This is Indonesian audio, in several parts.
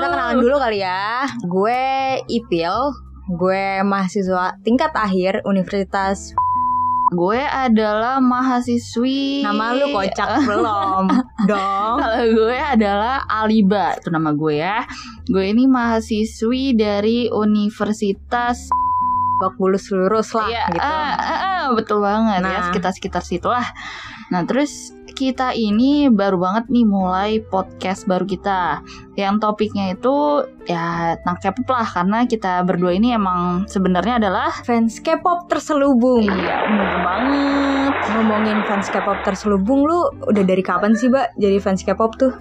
kita kenalan dulu kali ya. Gue Ipil, gue mahasiswa tingkat akhir Universitas. Gue adalah mahasiswi Nama lu kocak belum dong? Kalau gue adalah Aliba Itu nama gue ya Gue ini mahasiswi dari Universitas Bak bulus lurus lah Iya, gitu. ah, ah, ah, Betul banget ya Nah. Sekitar-sekitar situlah Nah terus kita ini baru banget nih mulai podcast baru kita Yang topiknya itu ya tentang K-pop lah Karena kita berdua ini emang sebenarnya adalah Fans K-pop terselubung. Iya bener banget Ngomongin fans K-pop terselubung lu udah dari kapan sih, Mbak? Jadi fans K-pop tuh?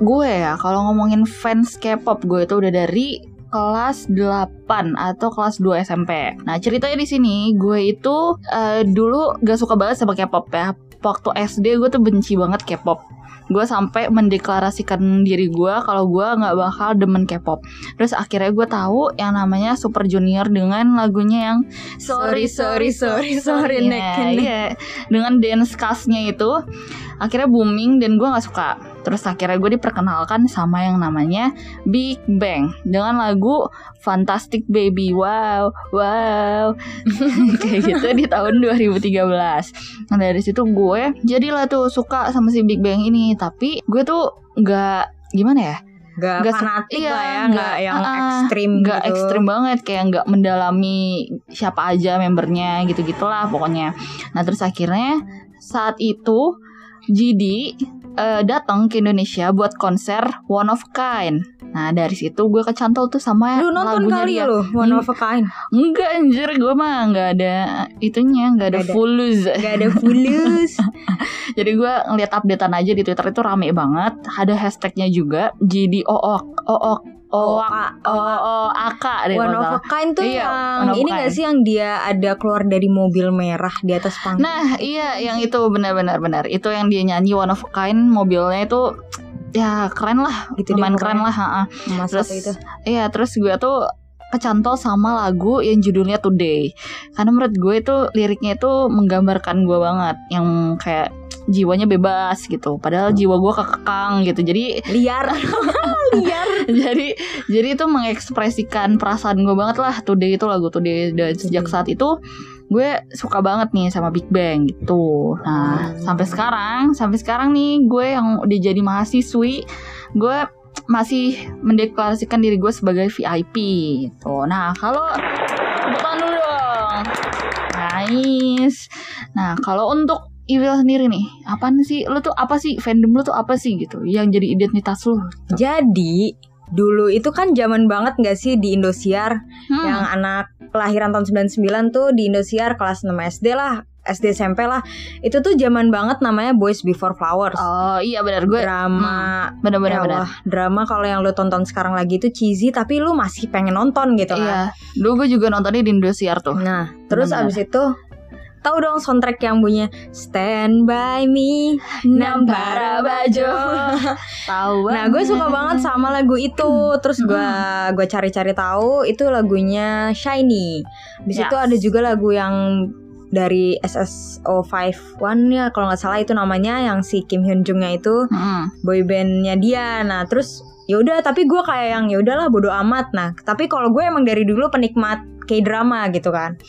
Gue ya kalau ngomongin fans K-pop gue itu udah dari kelas 8 atau kelas 2 SMP. Nah, ceritanya di sini gue itu eh, dulu gak suka banget sama K-pop ya. Waktu SD gue tuh benci banget K-pop. Gue sampai mendeklarasikan diri gue kalau gue nggak bakal demen K-pop. Terus akhirnya gue tahu yang namanya Super Junior dengan lagunya yang Sorry, sorry, sorry, sorry, Iya, neck and neck. iya. Dengan dance cast-nya itu akhirnya booming dan gue nggak suka. Terus akhirnya gue diperkenalkan sama yang namanya Big Bang dengan lagu Fantastic Baby. Wow, wow. Kayak gitu di tahun 2013. Nah dari situ gue jadilah tuh suka sama si Big Bang ini. Tapi gue tuh nggak gimana ya? Gak, se- fanatik iya, lah ya, nggak- gak yang ah, ekstrim nggak gitu. ekstrim banget kayak nggak mendalami siapa aja membernya gitu gitulah pokoknya nah terus akhirnya saat itu GD eh, datang ke Indonesia buat konser One of Kind nah dari situ gue kecantol tuh sama Lu nonton lagunya kali dia lu One Hmm. of a Kind enggak anjir gue mah nggak ada itunya nggak ada Nggak ada. full loose Gak ada fulus jadi gue ngeliat updatean aja di Twitter itu rame banget ada hashtagnya juga GD OOK OOK Oh, OOK OOK deh One of a Kind tuh Iya, yang Ini gak sih yang dia ada keluar dari mobil merah di atas panggung Nah, iya yang itu benar-benar benar. Itu yang dia nyanyi One of a Kind mobilnya itu ya keren lah, Gitu lumayan pokoknya. keren lah. Mas Terus itu iya, terus gue tuh kecantol sama lagu yang judulnya Today. Karena menurut gue itu liriknya itu menggambarkan gue banget yang kayak jiwanya bebas gitu. Padahal jiwa gue kekekang gitu. Jadi Liar Liar jadi jadi itu mengekspresikan perasaan gue banget lah Today itu lagu Today dan sejak Today. saat itu gue suka banget nih sama Big Bang gitu nah Hmm. sampai sekarang sampai sekarang nih gue yang udah jadi mahasiswi gue masih mendeklarasikan diri gue sebagai VIP gitu nah kalau bukan dulu dong nice nah kalau untuk Iwil sendiri nih, apa sih? Lu tuh apa sih? Fandom lu tuh apa sih gitu? Yang jadi identitas lu? Jadi Dulu itu kan zaman banget gak sih di Indosiar Hmm. Yang anak kelahiran tahun 99 tuh di Indosiar kelas 6 SD lah SD SMP lah Itu tuh zaman banget namanya Boys Before Flowers Oh iya benar gue Drama benar-benar Ya benar. Drama kalau yang lu tonton sekarang lagi itu cheesy tapi lu masih pengen nonton gitu kan. Iya, dulu gue juga nontonnya di Indosiar tuh. Nah, terus Benar-benar. abis itu tahu dong soundtrack yang bunyinya Stand by me Nampara Bajo. Tahu Nah, gue suka banget sama lagu itu. Terus gue gue cari-cari tahu itu lagunya Shiny. Abis Yes. itu ada juga lagu yang dari SSO51 ya kalau nggak salah itu namanya yang si Kim Hyun Jungnya itu Hmm. boybandnya dia nah terus yaudah tapi gue kayak yang ya udahlah bodo amat nah tapi kalau gue emang dari dulu penikmat k drama gitu kan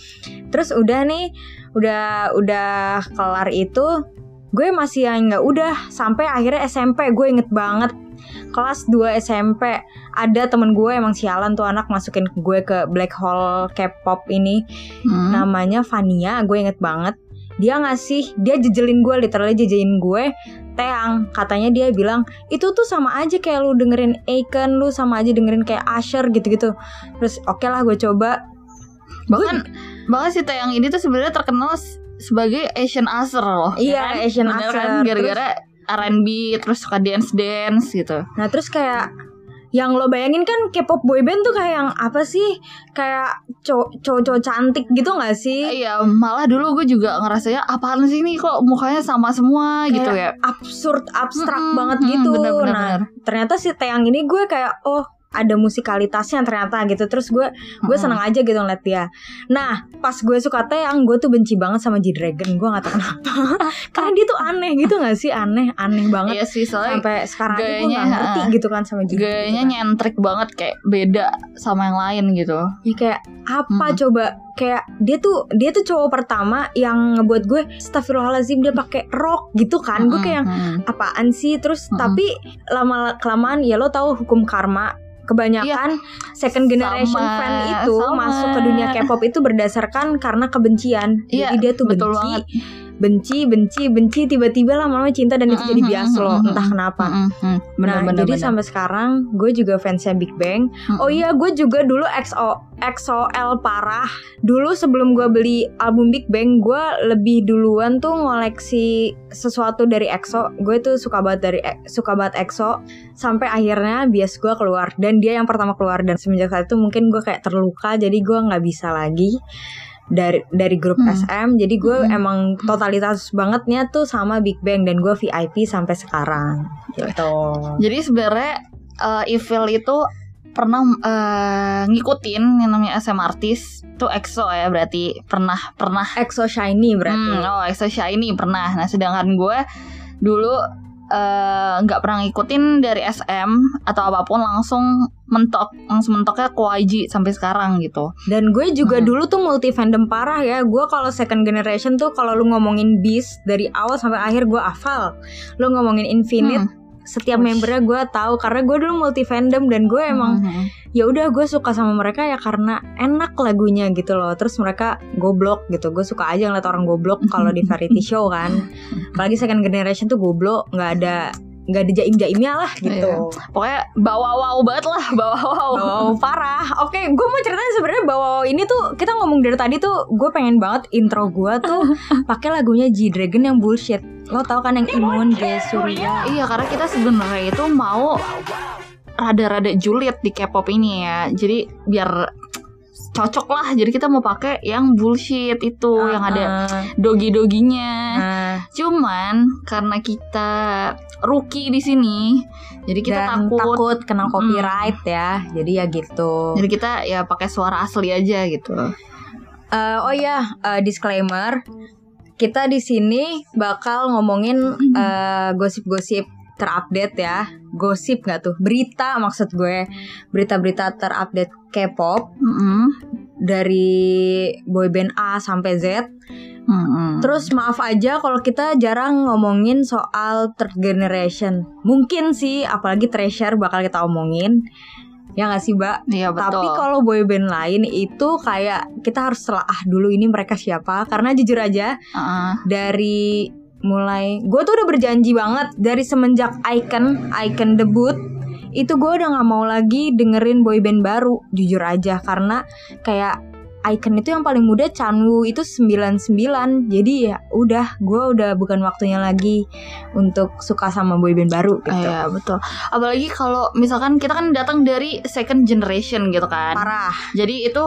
terus udah nih udah udah kelar itu gue masih yang nggak udah. Sampai akhirnya SMP gue inget banget. Kelas 2 SMP ada temen gue emang sialan tuh anak masukin gue ke black hole K-pop ini. Hmm. namanya Vania gue inget banget. Dia ngasih dia jejelin gue literally jejelin gue Teang katanya dia bilang itu tuh sama aja kayak lu dengerin Aiken lu sama aja dengerin kayak Asher gitu-gitu. Terus oke lah gue coba. Bahkan bahkan si Taeyang ini tuh sebenarnya terkenal sebagai Asian Acer loh. Iya, ya kan? Asian Bener Acer. kan? Gara-gara R&B terus suka dance dance gitu. nah terus kayak yang lo bayangin kan K-pop boyband tuh kayak yang apa sih kayak cow- cowok-cowok cantik gitu nggak sih Iya, malah dulu gue juga ngerasanya apaan sih ini kok mukanya sama semua gitu ya. absurd abstrak Mm-mm, banget mm, gitu bener, bener, nah bener. ternyata si Teang ini gue kayak oh ada musikalitasnya ternyata gitu. Terus gue gue seneng aja gitu ngeliat dia. Nah pas gue suka Taeyang gue tuh benci banget sama G Dragon. Gue nggak tahu kenapa. Karena dia tuh aneh gitu gak sih? Aneh aneh banget. Iya sih soalnya sampai sekarang gue nggak ngerti ah, gitu kan sama G Dragon. Gayanya gitu kan. nyentrik banget kayak beda sama yang lain gitu. ya kayak apa Hmm. coba kayak dia tuh dia tuh cowok pertama yang ngebuat gue Astagfirullahaladzim dia pakai rok gitu kan. Gue kayak yang apaan sih? Terus Mm-mm. tapi lama kelamaan ya lo tahu hukum karma. Kebanyakan second generation Sama- fan itu sama. masuk ke dunia K-pop itu berdasarkan karena kebencian. Iya, jadi dia tuh betul benci. banget. Benci benci benci tiba-tiba lama-lama cinta dan itu jadi bias lo entah kenapa. Bener, nah bener, jadi bener. sampai sekarang gue juga fansnya Big Bang. Oh iya, gue juga dulu XO XOL parah. Dulu sebelum gue beli album Big Bang, gue lebih duluan tuh ngoleksi sesuatu dari EXO. Gue tuh suka banget dari suka banget EXO sampai akhirnya bias gue keluar dan dia yang pertama keluar dan semenjak saat itu mungkin gue kayak terluka jadi gue nggak bisa lagi dari dari grup Hmm. SM jadi gue Hmm. emang totalitas bangetnya tuh sama Big Bang dan gue VIP sampai sekarang. Gitu. Jadi sebenarnya eh, Evil itu pernah eh, ngikutin yang namanya SM artis tuh EXO ya berarti. Pernah pernah. EXO Shiny berarti. Hmm, oh EXO Shiny pernah. Nah sedangkan gue dulu eh, nggak pernah ngikutin dari SM atau apa pun langsung mentok langsung mentoknya ke YG sampai sekarang gitu. Dan gue juga Hmm. dulu tuh multi fandom parah ya. Gue kalau second generation tuh kalau lu ngomongin Beast dari awal sampai akhir gue hafal. Lu ngomongin Infinite, Hmm. Setiap Wush. membernya gue tahu karena gue dulu multi fandom dan gue emang Hmm. ya udah gue suka sama mereka ya karena enak lagunya gitu loh. Terus mereka goblok gitu. Gue suka aja ngeliat orang goblok kalau di variety show kan. Apalagi second generation tuh goblok, nggak ada nggak ada jaim jaimnya lah gitu. Iya. Pokoknya bawa wow banget lah, bawa wow. Wow, parah. Oke, gue mau ceritain sebenarnya bahwa ini tuh kita ngomong dari tadi tuh gue pengen banget intro gue tuh pakai lagunya G Dragon yang bullshit. Lo tau kan yang Imun G Surya. Iya karena kita sebenarnya itu mau rada-rada julid di K-pop ini ya. Jadi biar cocok lah. Jadi kita mau pakai yang bullshit itu yang ada Uh, dogi-doginya. nah, Cuman karena kita rookie di sini, jadi kita dan takut. takut kena copyright ya. Jadi ya gitu. Jadi kita ya pakai suara asli aja gitu. Eh, oh ya, eh, disclaimer. Kita di sini bakal ngomongin eh, gosip-gosip terupdate ya. Gosip nggak tuh? Berita maksud gue. Berita-berita terupdate K-pop Mm-mm. dari boyband A sampai Z. Mm-mm. Terus maaf aja kalau kita jarang ngomongin soal third generation. Mungkin sih, apalagi Treasure bakal kita omongin. Ya nggak sih, Mbak? Iya betul. Tapi kalau boyband lain itu kayak kita harus telaah dulu ini mereka siapa. Karena jujur aja Uh-uh. dari mulai gue tuh udah berjanji banget dari semenjak Icon Icon debut itu gue udah nggak mau lagi dengerin boyband baru jujur aja karena kayak Icon itu yang paling muda Chanwoo itu 99 jadi ya udah gue udah bukan waktunya lagi untuk suka sama boyband baru gitu Iya betul. Apalagi kalau misalkan kita kan datang dari second generation gitu kan. parah Jadi itu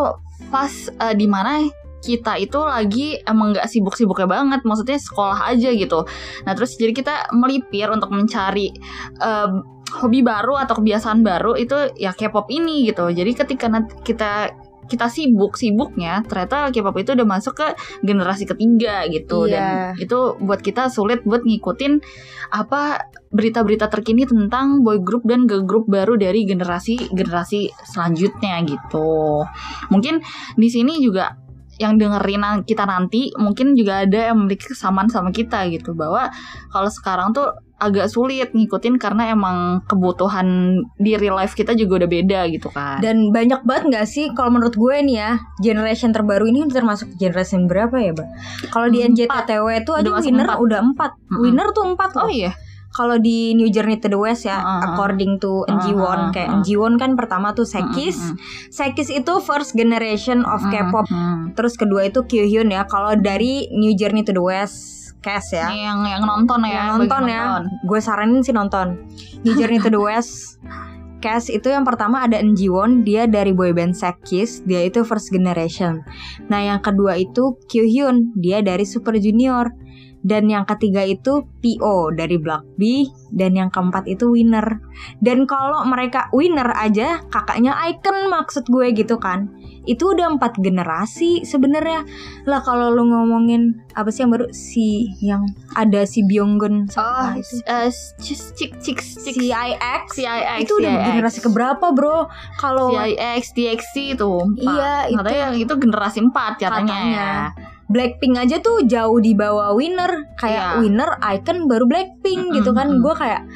pas eh, di mana kita itu lagi emang nggak sibuk-sibuknya banget, maksudnya sekolah aja gitu. Nah terus jadi kita melipir untuk mencari eh, hobi baru atau kebiasaan baru itu ya K-pop ini gitu. Jadi ketika nanti kita kita sibuk sibuknya ternyata K-pop itu udah masuk ke generasi ketiga gitu dan Iya. itu buat kita sulit buat ngikutin apa berita-berita terkini tentang boy group dan girl group baru dari generasi generasi selanjutnya gitu. Mungkin di sini juga yang dengerin kita nanti mungkin juga ada yang memiliki kesamaan sama kita gitu bahwa kalau sekarang tuh agak sulit ngikutin karena emang kebutuhan di real life kita juga udah beda gitu kan. dan banyak banget nggak sih kalau menurut gue nih ya generation terbaru ini termasuk generation berapa ya mbak kalau di. NJTW itu aja winner empat. udah empat Mm-mm. winner tuh empat loh oh iya. Kalau di New Journey to the West ya, Uh-uh. according to Uh-uh, NG1 kayak. NG1 kan pertama tuh Sekis, Mm, mm, Sekis itu first generation of. K-pop, Mm, mm. terus kedua itu Kyuhyun ya. Kalau dari New Journey to the West, Cass ya, yang yang nonton ya, yang nonton ya, gue saranin sih nonton New Journey to the West. Cass itu yang pertama ada NG1, dia dari boyband Sekis, dia itu first generation. Nah yang kedua itu Kyuhyun, dia dari Super Junior. Dan yang ketiga itu PO dari Black B dan yang keempat itu winner dan kalau mereka winner aja kakaknya icon maksud gue gitu kan itu udah empat generasi sebenarnya lah kalau lu ngomongin apa sih yang baru si yang ada si Byunggun Oh, itu eh, cik cik cik cik si IX CIX itu udah CIX. generasi keberapa bro kalau CIX, DXC itu empat. Iya, itu- Katanya itu generasi empat katanya. Katanya. Blackpink aja tuh jauh di bawah winner. Kayak Iya. winner icon baru Blackpink gitu kan. Gue kayak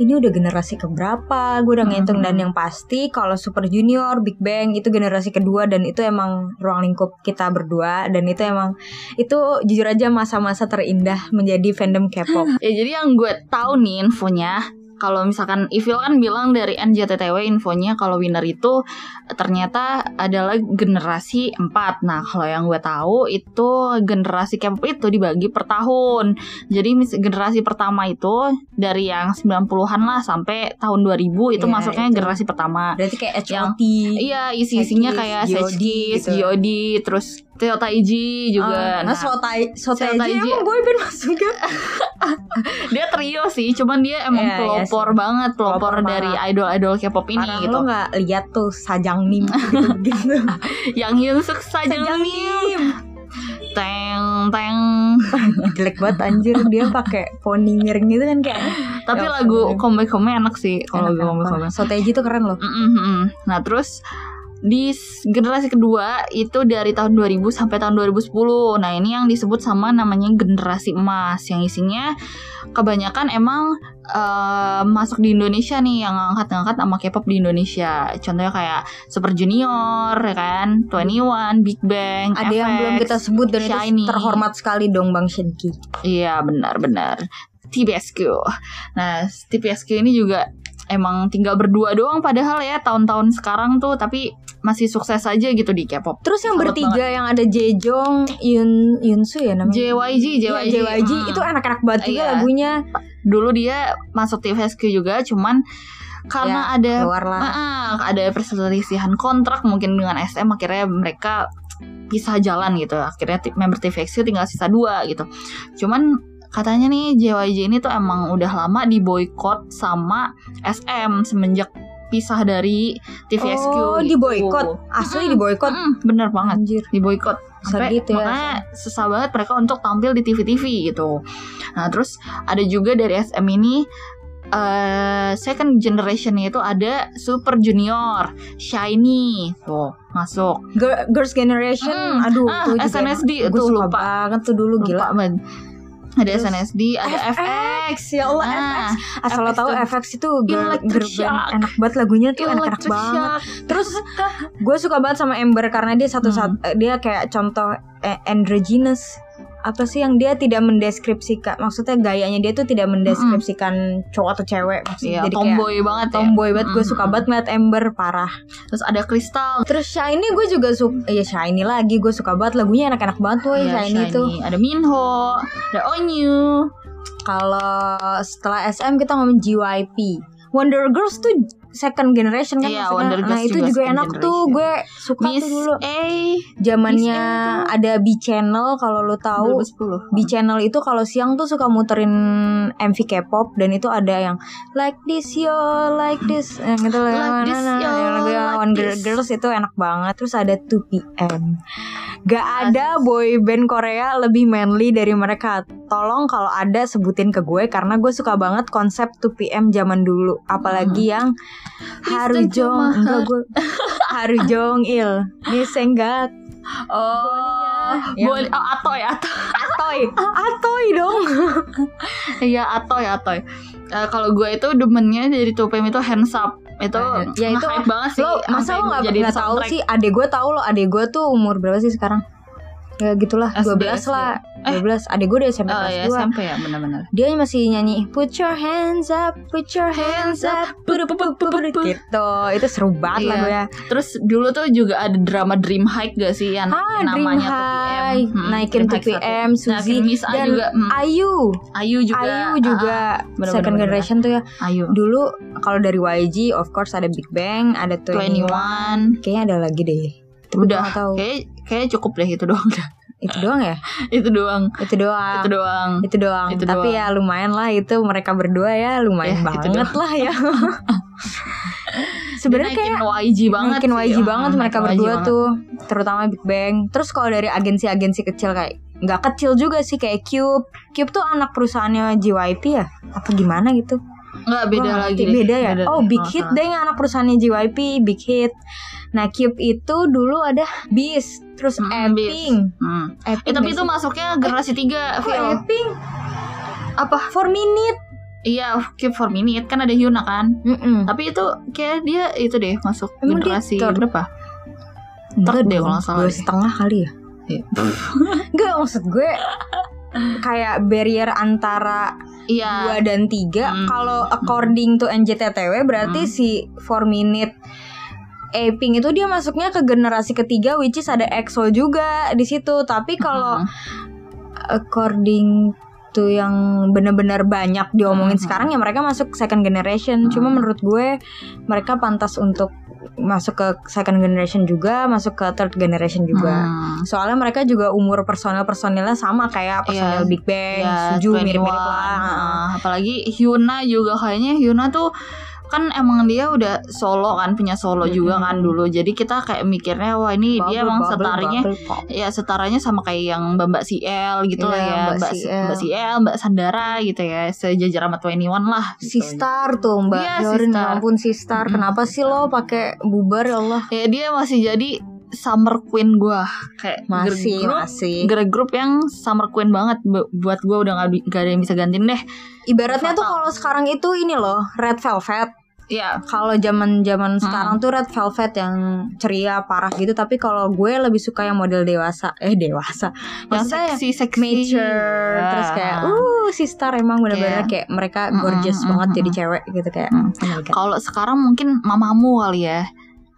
ini udah generasi keberapa? Gue udah ngitung dan yang pasti kalau Super Junior Big Bang itu generasi kedua dan itu emang ruang lingkup kita berdua dan itu emang itu jujur aja masa-masa terindah menjadi fandom K-pop. Ya jadi yang gue tahu nih infonya kalau misalkan Ivil kan bilang dari NJTTW infonya kalau winner itu ternyata adalah generasi 4. Nah, kalau yang gue tahu itu generasi K-pop itu dibagi per tahun. Jadi generasi pertama itu dari yang 90-an lah sampai tahun 2000 itu Iya, masuknya itu. generasi pertama. berarti kayak Yang- HOT Iya, isi-isinya kayak G.O.D Sekis, gitu. GOD, terus Taiji juga. nah, Nah, Sotai Sotai Sotaiji. emang boyband masuknya dia trio sih, cuman dia emang Iya, iya pelopor banget, pelopor Pelopor dari idol-idol K-pop ini Parah gitu. lo nggak lihat tuh Sajang Nim gitu gitu Yang Yunsuk saja Sajang Nim teng teng. jelek banget anjir dia pakai poni miring gitu kan kayak Tapi Ya, lagu ampun. comeback-nya enak sih kalau gue comeback enak. Soteji tuh keren loh mm, mm. Nah terus di generasi kedua itu dari tahun 2000 sampai tahun 2010. Nah ini yang disebut sama namanya generasi emas yang isinya kebanyakan emang eh, masuk di Indonesia nih yang ngangkat-ngangkat sama K-pop di Indonesia. Contohnya kayak Super Junior, ya kan, 21, Big Bang, ada yang FX. belum kita sebut dan Shiny. itu terhormat sekali dong Bang Shenki Iya benar-benar TBSQ. Nah TBSQ ini juga emang tinggal berdua doang padahal ya tahun-tahun sekarang tuh tapi masih sukses aja gitu di K-pop. terus yang Salut bertiga yang ada Jejong Yun Yunsu ya namanya JYG, Iya, JYG, JYG Hmm. itu enak-enak banget juga Iya. lagunya dulu dia masuk TVSQ juga, cuman karena Ya, ada keluar lah Ah, ada perselisihan kontrak mungkin dengan SM akhirnya mereka pisah jalan gitu. Akhirnya member TVXQ tinggal sisa dua gitu. Cuman katanya nih JYJ ini tuh emang udah lama diboykot sama SM semenjak pisah dari TVSQ. oh gitu. diboykot asli diboykot Mm, bener banget anjir diboykot Bisa sampai gitu ya, makanya susah banget mereka untuk tampil di TV-TV gitu. Nah terus ada juga dari SM ini eh second generation itu ada Super Junior, Shiny, tuh masuk. Girl- Girls Generation Hmm. aduh Ah, tuh juga SNSD enak. tuh, lupa. banget tuh dulu gila Lupa banget. Ada Terus SNSD, ada FX. ya Allah Nah, FX asal lo FX tahu FX itu girl, band enak banget lagunya tuh enak-enak banget. Terus gue suka banget sama Ember karena dia satu satu Hmm. dia kayak contoh eh, androgynous apa sih yang dia tidak mendeskripsikan maksudnya gayanya dia tuh tidak mendeskripsikan cowok atau cewek maksudnya Iya, jadi tomboy banget kayak ya. tomboy banget gue Mm-mm. suka banget ngeliat Ember parah Terus ada Crystal. terus Shiny gue juga suka ya Shiny lagi gue suka banget lagunya enak-enak banget tuh Ada Shiny, tuh Ada Minho, ada Onyu. kalau setelah SM kita ngomongin JYP Wonder Girls tuh second generation kan Iya, maksudnya. Wonder nah Girls itu juga juga enak tuh generation. gue suka Miss tuh dulu A zamannya ada B Channel kalau lo tahu 2010. B Channel itu kalau siang tuh suka muterin MV K-pop dan itu ada yang like this yo like this yang itu loh, Like this, nah, nah, yo, like Wonder this. Girls itu enak banget terus ada 2PM gak ada boy band Korea lebih manly dari mereka tolong kalau ada sebutin ke gue karena gue suka banget konsep 2PM zaman dulu apalagi yang Haru Mr. Jong Jumahar. enggak gue Haru Jong Il Nisengat Oh, Yang- boleh. Oh, Atoy, Atoy. Atoy Atoy dong Iya, Atoy, Atoy. Eh, kalau gue itu demennya dari 2PM itu hands up. Itu Ya, itu nge-hype banget sih. lo masa lo nggak jadi nggak tahu sih adek gue tahu lo adek gue tuh umur berapa sih sekarang ya gitulah SD, 12 lah Eh. 12 adek gue udah SMP Oh kelas ya 2 SMP ya benar-benar. dia masih nyanyi put your hands up put your hands up put, put, put, put, put, gitu itu seru banget Iya. lagunya Terus dulu tuh juga ada drama Dream High gak sih yang ah yang Dream namanya High 2PM. Hmm, naikin Dream 2PM satu. Nah, Suzy A dan juga. hmm. Ayu Ayu juga. Ayu juga Ah, bener-bener, second bener-bener. generation tuh ya Ayu. dulu kalau dari YG of course ada Big Bang ada 21 21. kayaknya ada lagi deh tapi gue Udah. tahu Kayak kayak cukup deh itu doang. Itu doang ya? Itu doang. Itu doang. Itu doang. Itu doang. Itu tapi doang. ya lumayan lah itu mereka berdua ya lumayan Ya, banget lah ya. Sebenarnya kayak YG banget sih. YG Hmm, banget mereka YG berdua banget. tuh terutama Big Bang. Terus kalau dari agensi-agensi kecil kayak nggak kecil juga sih kayak Cube. Cube tuh anak perusahaannya JYP ya? Apa gimana gitu Nggak beda nggak lagi beda ya oh deh, Big Hit deh yang anak perusahaannya JYP Big Hit nah Cube itu dulu ada Beast terus Hmm, Epping Hmm. Epping Eh, tapi nggak itu masuknya generasi tiga Kok. Epping Apa? for minute Iya, Keep for Minute kan ada Hyuna kan. Mm-mm. Tapi itu kayak dia itu deh masuk Emang dia generasi third? berapa? Enggak deh kalau salah dua setengah kali ya Iya. Enggak maksud gue kayak barrier antara Iya. dua dan tiga Hmm. kalau according to NJTTW berarti Hmm. si 4 minute Aping itu dia masuknya ke generasi ketiga which is ada EXO juga di situ tapi kalau Hmm. according to yang benar-benar banyak diomongin Hmm. sekarang ya mereka masuk second generation cuma Hmm. menurut gue mereka pantas untuk masuk ke second generation juga masuk ke third generation juga Hmm. soalnya mereka juga umur personel personilnya sama kayak personel Iya. Big Bang, Iya, Suju 21. mirip-mirip lah. Nah, apalagi Hyuna juga kayaknya Hyuna tuh kan emang dia udah solo kan punya solo juga Mm-mm. kan dulu jadi kita kayak mikirnya wah ini dia Bubble, emang bubble, setaranya bubble ya setaranya sama kayak yang Mbak Mbak CL gitu lah Iya, ya Mbak Mbak, CL. Mbak CL Mbak Sandara gitu ya sejajar sama 21 lah gitu. Sistar tuh Mbak Iya, Yorin, Sistar. ya ampun Sistar. Mm-mm. Kenapa sih lo pakai bubar ya Allah? ya dia masih jadi summer queen gua kayak Masih, girl group, masih. girl group yang summer queen banget Bu- buat gua udah gak, gak ada yang bisa gantiin deh Ibaratnya tuh Fatal. kalau sekarang itu ini loh, Red Velvet. Ya Kalau zaman-zaman Hmm. sekarang tuh Red Velvet yang ceria parah gitu, tapi kalau gue lebih suka yang model dewasa. Eh, dewasa. yang seksi seksi mature Ya. terus kayak uh Sistar emang bener-bener Kayak- kayak mereka Mm-mm, gorgeous mm-mm, banget jadi mm-mm. cewek gitu kayak Mm. oh kalau sekarang mungkin mamamu kali ya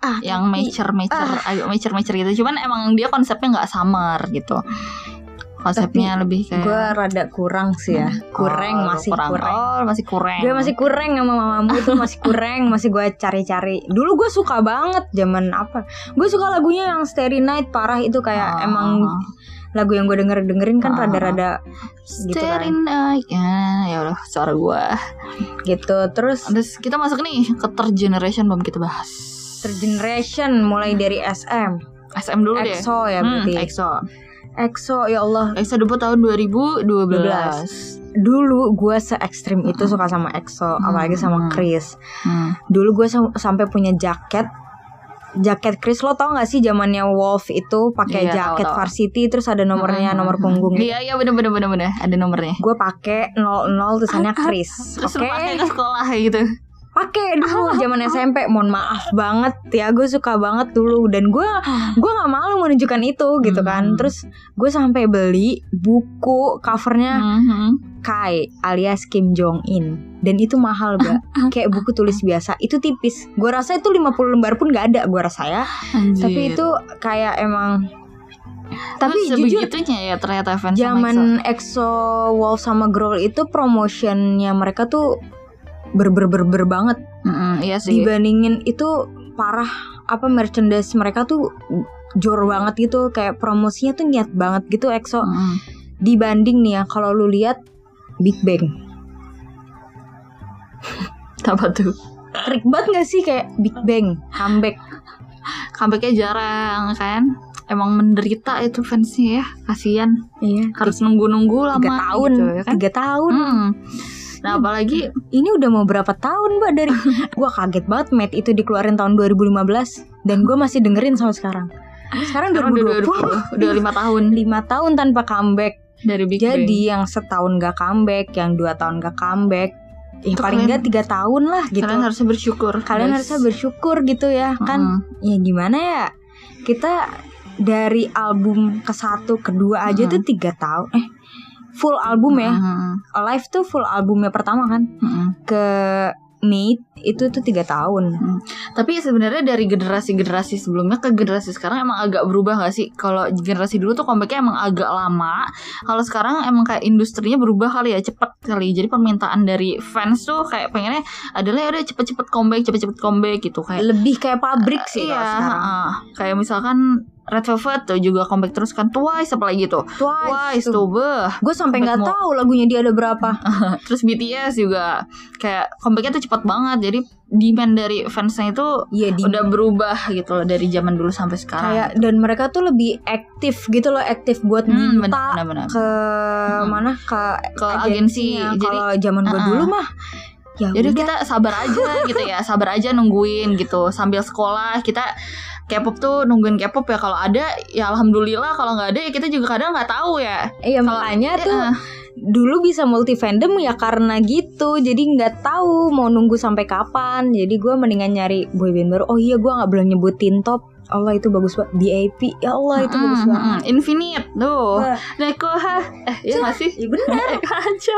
ah, yang mature mature agak mature mature gitu cuman emang dia konsepnya nggak summer gitu konsepnya lebih kayak gue rada kurang sih ya. Kurang Oh, masih kurang. kurang oh masih kurang gue masih kurang sama mamamu itu masih kurang masih gue cari-cari. Dulu gue suka banget zaman apa? Gue suka lagunya yang Starry Night parah itu kayak Oh. emang lagu yang gue denger dengerin kan Oh. rada-rada gitu Starry kan night ya ya udah suara gua. Gitu terus terus kita masuk nih ke third generation belum kita bahas. Third generation mulai dari SM SM dulu deh. EXO ya Hmm, berarti. EXO EXO ya Allah EXO debut tahun 2012 dulu gue se ekstrim itu suka sama EXO apalagi sama Hmm. Chris Hmm. dulu gue sam- sampai punya jaket jaket Chris lo tau gak sih zamannya Wolf itu pakai Iya, jaket tahu. varsity terus ada nomornya Hmm, nomor hmm, punggung Iya iya bener bener bener bener ada nomornya. gue pakai 00 tulisannya Chris Terus oke lu pakai ke sekolah gitu. Pakai dulu zaman SMP mohon maaf banget ya gue suka banget dulu dan gue gue nggak malu menunjukkan itu gitu kan. Hmm. terus gue sampai beli buku covernya Mhm. Kai alias Kim Jong In dan itu mahal mbak. Kayak buku tulis biasa. Itu tipis. Gue rasa itu 50 lembar pun nggak ada gue rasa ya. Anjir. tapi itu kayak emang tapi Terus jujur ya ternyata fans zaman EXO Wolf sama Growl itu promotionnya mereka tuh ber ber ber ber banget Mm-mm, iya sih. dibandingin itu parah apa merchandise mereka tuh jor banget gitu kayak promosinya tuh niat banget gitu EXO Mm-mm. dibanding nih ya kalau lu lihat Big Bang Apa tuh? Trik banget gak sih kayak Big Bang comeback Comebacknya jarang kan? Emang menderita itu fansnya ya, kasihan. Iya Harus nunggu-nunggu lama. tiga tahun gitu, ya kan? tiga tahun Mm. Nah apalagi ini udah mau berapa tahun mbak dari gua kaget banget Mate itu dikeluarin tahun 2015 dan gua masih dengerin sampai sekarang sekarang sekarang udah 2020 udah lima tahun lima tahun tanpa comeback dari Big Bang. jadi yang setahun gak comeback yang dua tahun gak comeback ya paling nggak tiga tahun lah gitu Kalian harusnya bersyukur. kalian guys. harusnya bersyukur gitu ya kan Mm-mm. ya gimana ya kita dari album ke satu kedua aja Mm-mm. tuh tiga tahun eh full album ya Mm-mm. Alive tuh full albumnya pertama kan Mm-mm. ke Mate itu tuh tiga tahun Tapi sebenarnya dari generasi-generasi sebelumnya ke generasi sekarang emang agak berubah gak sih? Kalau generasi dulu tuh comebacknya emang agak lama. Kalau sekarang emang kayak industrinya berubah kali ya cepet kali. Jadi permintaan dari fans tuh kayak pengennya adalah ya udah cepet-cepet comeback, cepet-cepet comeback gitu kayak. lebih kayak pabrik sih iya, kalau sekarang heeh. kayak misalkan Red Velvet tuh juga comeback terus kan Twice apalagi tuh Twice tuh beh Gue sampai nggak tahu lagunya dia ada berapa. terus BTS juga kayak comebacknya tuh cepat banget jadi demand dari fansnya itu Iya di udah berubah gitu loh dari zaman dulu sampai sekarang kayak dan mereka tuh lebih aktif gitu loh, aktif buat Hmm, minta benar-benar ke Mm-mm. mana ke Ke agensi. Jadi- Kalau zaman gue Uh-uh. dulu mah ya Jadi udah. kita sabar aja gitu ya, sabar aja nungguin gitu. Sambil sekolah kita K-pop tuh nungguin K-pop ya. Kalau ada ya alhamdulillah. Kalau nggak ada ya kita juga kadang nggak tahu ya. Iya makanya tuh Eh, dulu bisa multi fandom ya karena gitu. Jadi nggak tahu mau nunggu sampai kapan. Jadi gue mendingan nyari boyband baru. Oh iya gue nggak belum nyebutin top Allah itu bagus banget BIP ya Allah itu mm, bagus mm, banget mm. Infinite tuh. Neko ha. Eh, iya nggak sih? Iya bener aja.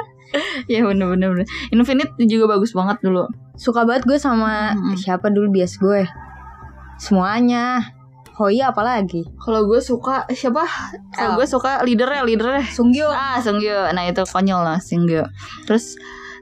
ya bener bener bener. Infinite juga bagus banget dulu. suka banget gue sama Mm-mm. siapa dulu bias gue semuanya Hoi apalagi Kalau gue suka siapa? Kalau Oh. gue suka leadernya, leadernya. Sunggyo Ah, Sungyo. Nah, itu konyol lah Sungyo. Terus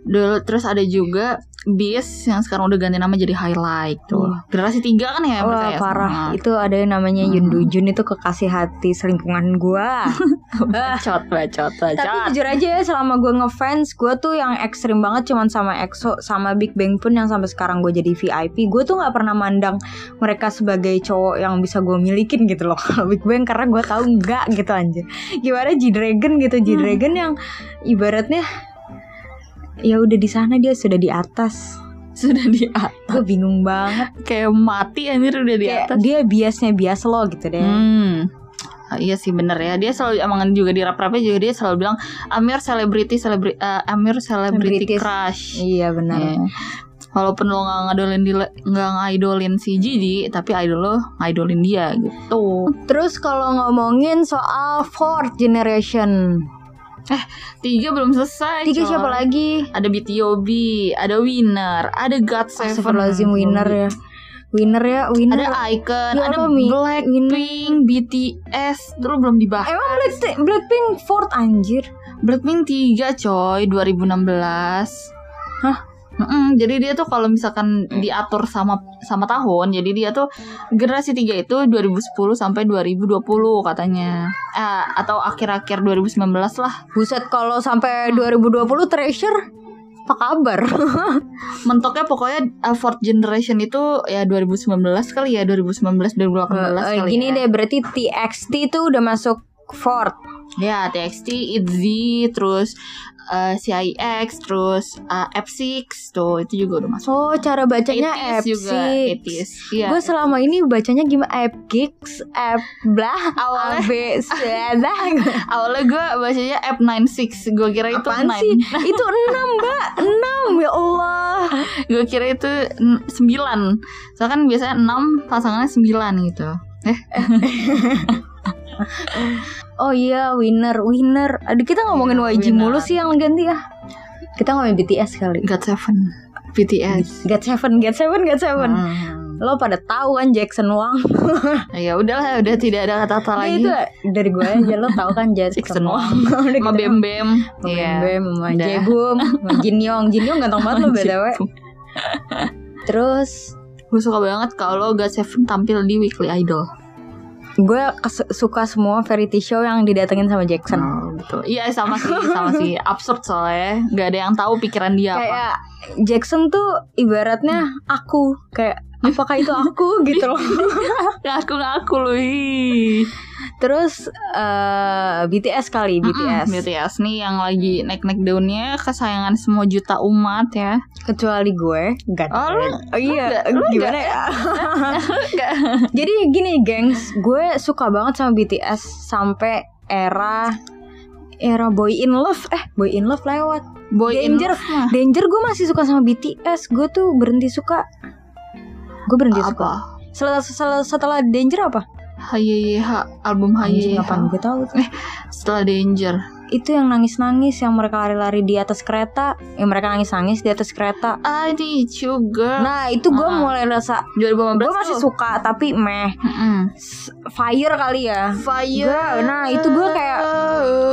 dulu terus ada juga Beast yang sekarang udah ganti nama jadi Highlight tuh. Iya. Generasi tiga kan ya Wah ya? parah Nah, Itu ada yang namanya Hmm. Yun Do Jun Itu kekasih hati selingkungan gue bacot, bacot, Tapi bacot. jujur aja ya selama gue ngefans Gue tuh yang ekstrim banget cuman sama EXO Sama Big Bang pun yang sampai sekarang gue jadi VIP Gue tuh gak pernah mandang mereka sebagai cowok yang bisa gue milikin gitu loh Kalau Big Bang karena gue tahu enggak gitu anjir Gimana G-Dragon gitu G-Dragon yang ibaratnya ya udah di sana dia sudah di atas Sudah di atas. gue bingung banget Kayak mati anjir udah di kayak atas. dia biasnya bias lo gitu deh Hmm. Ah, iya sih bener ya dia selalu emang juga di rap-rapnya juga dia selalu bilang Amir celebrity celebri eh, Amir celebrity crush iya benar Ya. Walaupun lo nggak ngadolin nggak ngaidolin si Gigi, tapi idol lo ngaidolin dia gitu. terus kalau ngomongin soal fourth generation Tiga belum selesai. tiga coy. siapa lagi Ada BTOB, ada Winner, ada God Seven, Astagfirullahaladzim winner ya Winner ya Winner Ada Icon, Ya ada? Blackpink, BTS, dulu belum dibahas. Emang Black Blackpink fourth anjir Blackpink 3 coy 2016 Hah? Mm-mm, jadi dia tuh kalau misalkan diatur sama sama tahun, jadi dia tuh generasi 3 itu 2010 sampai 2020 katanya. Eh, atau akhir-akhir 2019 lah. Buset kalau sampai 2020 Treasure Apa kabar? Mentoknya pokoknya uh, fourth generation itu ya 2019 kali ya, 2019 2018 Eh, kali. Gini ya. deh berarti TXT itu udah masuk fourth Ya, TXT, ITZY, terus uh, CIX, terus uh, F6 tuh itu juga udah masuk. Oh cara bacanya 80s juga, F6 80s. Iya. Gue selama ini bacanya gimana App Gigs, App blah, Awalnya- AB, dah. Awalnya gue bacanya F96 Gue kira itu Apaan 9 sih? Itu 6 mbak 6 ya Allah Gue kira itu 9 Soalnya kan biasanya 6 pasangannya 9 gitu Eh Oh iya winner Winner. Aduh kita ngomongin Iya, YG winner. mulu sih yang ganti ya. Kita ngomongin BTS kali. God Seven. BTS Get Seven Get Seven Get Seven. Hmm. Lo pada tahu kan Jackson Wang? Ya udahlah udah tidak ada kata-kata lagi. itu dari gue aja Lo tahu kan Jackson, Jackson Wang. Sama Bem Bem Sama Iya. Bem Bem Sama. Jaebum Sama Jin Yong. Jin Yong ganteng banget lo BTW Terus? Gue suka banget kalau God Seven tampil di Weekly Idol gue kes- suka semua variety show yang didatengin sama Jackson Oh, betul. Iya sama sih, sama sih. Absurd soalnya, nggak ada yang tahu pikiran dia apa. kayak Jackson tuh ibaratnya aku kayak apakah itu aku gitu loh Ngaku ngaku loh. Terus eh, BTS kali BTS Mm-mm, BTS nih yang lagi naik-naik daunnya kesayangan semua juta umat ya. kecuali gue. Gak Oh, lu- oh iya lu gimana ya? Enggak. jadi gini gengs gue suka banget sama BTS sampai era era Boy in Love. Eh Boy in Love lewat. Boy in Danger. Love mah. Danger gue masih suka sama BTS gue tuh berhenti suka. Gue berhenti suka. Apa? setelah, setelah, setelah Danger apa HYYH album HYYH. apaan gue tahu tuh. Setelah Danger. itu yang nangis-nangis yang mereka lari-lari di atas kereta yang mereka nangis-nangis di atas kereta I need you girl. nah itu gue Ah. mulai rasa 2015 gue masih tuh. suka tapi meh Mm-mm. S- fire kali ya Fire. Gua- nah, itu gua kayak-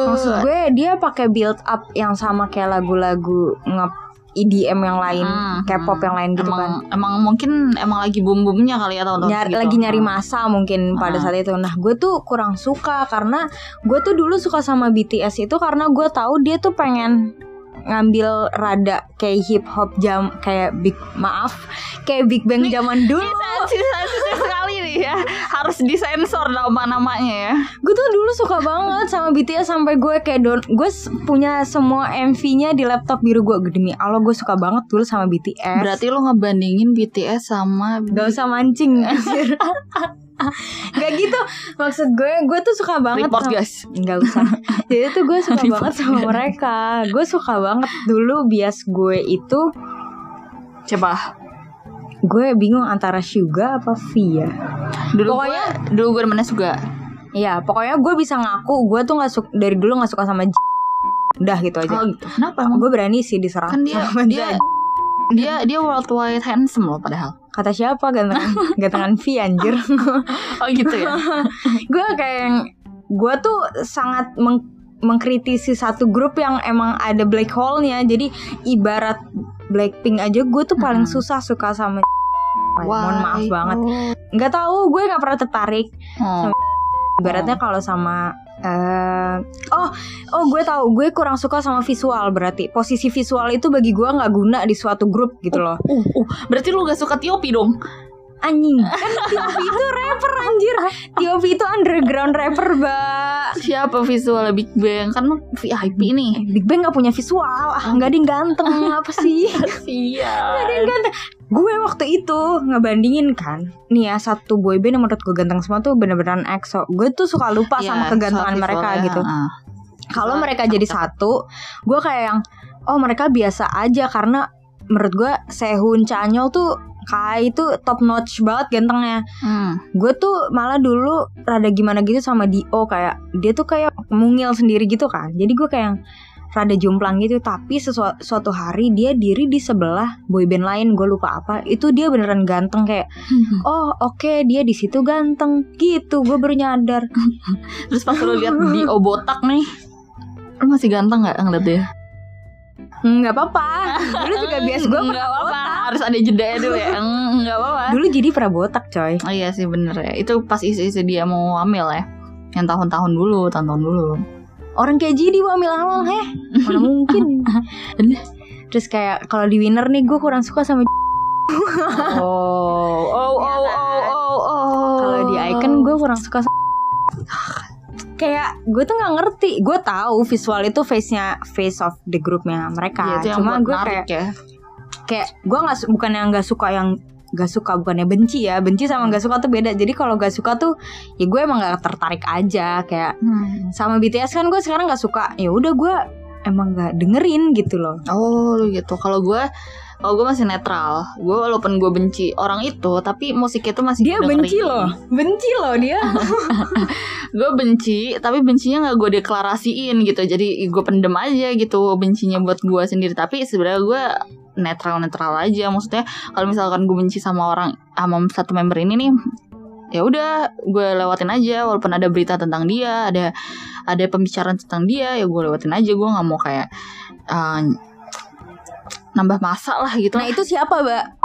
maksud gue dia pakai build up yang sama kayak lagu-lagu nge EDM yang lain, Hmm, K-pop hmm. yang lain gitu emang kan. emang mungkin emang lagi boom boomnya kali ya tahun-tahun Nyari, segitu. lagi nyari Hmm. masa mungkin pada Hmm. saat itu. Nah, gue tuh kurang suka karena gue tuh dulu suka sama BTS itu karena gue tahu dia tuh pengen ngambil rada kayak hip hop jam kayak big maaf kayak Big Bang zaman dulu. Sensitif sensitif sekali nih ya. Harus disensor nama-namanya ya. Gue tuh dulu suka banget sama BTS sampai gue kayak don gue punya semua MV-nya di laptop biru gue. Demi Allah gue suka banget dulu sama BTS berarti lo ngebandingin BTS sama gak usah mancing anjir. Gak gitu. Maksud gue Gue tuh suka banget report sama- guys. Gak usah. Jadi tuh gue suka Report. banget sama mereka. Gue suka banget Dulu bias gue itu coba Gue bingung antara Suga apa Via. Dulu Pokoknya- gue dulu gue demennya juga Iya pokoknya gue bisa ngaku Gue tuh gak suka Dari dulu gak suka sama J. Udah gitu aja. Oh gitu kenapa Gue berani sih diserang kan dia sama dia J. dia dia worldwide handsome loh padahal. Kata siapa? Gantengan Gantengan V anjir. Oh gitu ya? Gue kayak yang gue tuh sangat meng- mengkritisi satu grup yang emang ada black hole-nya jadi ibarat Blackpink aja gue tuh paling Hmm. susah suka sama mohon maaf Why? banget nggak tahu gue nggak pernah tertarik oh. ibaratnya kalau sama eh oh oh gue tahu gue kurang suka sama visual berarti posisi visual itu bagi gue nggak guna di suatu grup gitu loh Uh, uh, berarti lu gak suka Tiopi dong? anjing kan Tiopi itu rapper anjir Tiopi itu underground rapper mbak Siapa visualnya Big Bang? Kan VIP nih. Big Bang gak punya visual. Ah nggak ada yang ganteng. Apa sih? Iya. Ada yang ganteng. Gue waktu itu ngebandingin kan. Nih ya satu boyband yang menurut gue ganteng semua tuh bener-beneran EXO gue tuh suka lupa Iya, sama kegantengan mereka gitu. Kalau mereka jadi satu gue kayak yang oh mereka biasa aja. Karena menurut gue Sehun Chanyol tuh Kai itu top notch banget gantengnya. Hmm. gue tuh malah dulu rada gimana gitu sama Dio kayak dia tuh kayak mungil sendiri gitu kan. Jadi gue kayak yang rada jomplang gitu. Tapi sesuatu suatu hari dia diri di sebelah boyband lain gue lupa apa. Itu dia beneran ganteng kayak oh oke dia di situ ganteng. Gitu gue baru nyadar. Terus pas lu lihat Dio botak nih, lu masih ganteng nggak ngeliat dia? Nggak apa-apa dulu juga bias gue Nggak apa-apa, harus ada jeda dulu ya. Mm, Nggak apa-apa. dulu jadi pernah botak coy Oh iya sih bener ya. Itu pas isu-isu dia mau hamil ya. Yang tahun-tahun dulu, tahun-tahun dulu. orang kayak jadi wamil awal heh mana mungkin terus kayak kalau di winner nih gue kurang suka sama Oh, oh, oh, oh, oh, oh. Kalau di icon gue kurang suka sama kayak gue tuh nggak ngerti. Gue tahu visual itu face nya face of the groupnya mereka. Itu yang cuma gue kayak ya. kayak gue nggak bukan yang nggak suka yang gak suka bukannya benci ya. Benci sama gak suka tuh beda. Jadi kalau gak suka tuh ya gue emang gak tertarik aja. Kayak Hmm. sama BTS kan gue sekarang gak suka. Ya udah gue emang gak dengerin gitu loh. Oh gitu. Kalau gue kalau gue masih netral. Gue walaupun gue benci orang itu, tapi musiknya itu masih dia benci loh benci loh dia Gue benci, tapi bencinya nggak gue deklarasiin gitu. Jadi gue pendem aja gitu bencinya buat gue sendiri. Tapi sebenarnya gue netral netral aja. Maksudnya kalau misalkan gue benci sama orang sama satu member ini nih, ya udah gue lewatin aja. Walaupun ada berita tentang dia, ada ada pembicaraan tentang dia, ya gue lewatin aja. Gue nggak mau kayak eh, nambah masa lah gitu. nah itu siapa mbak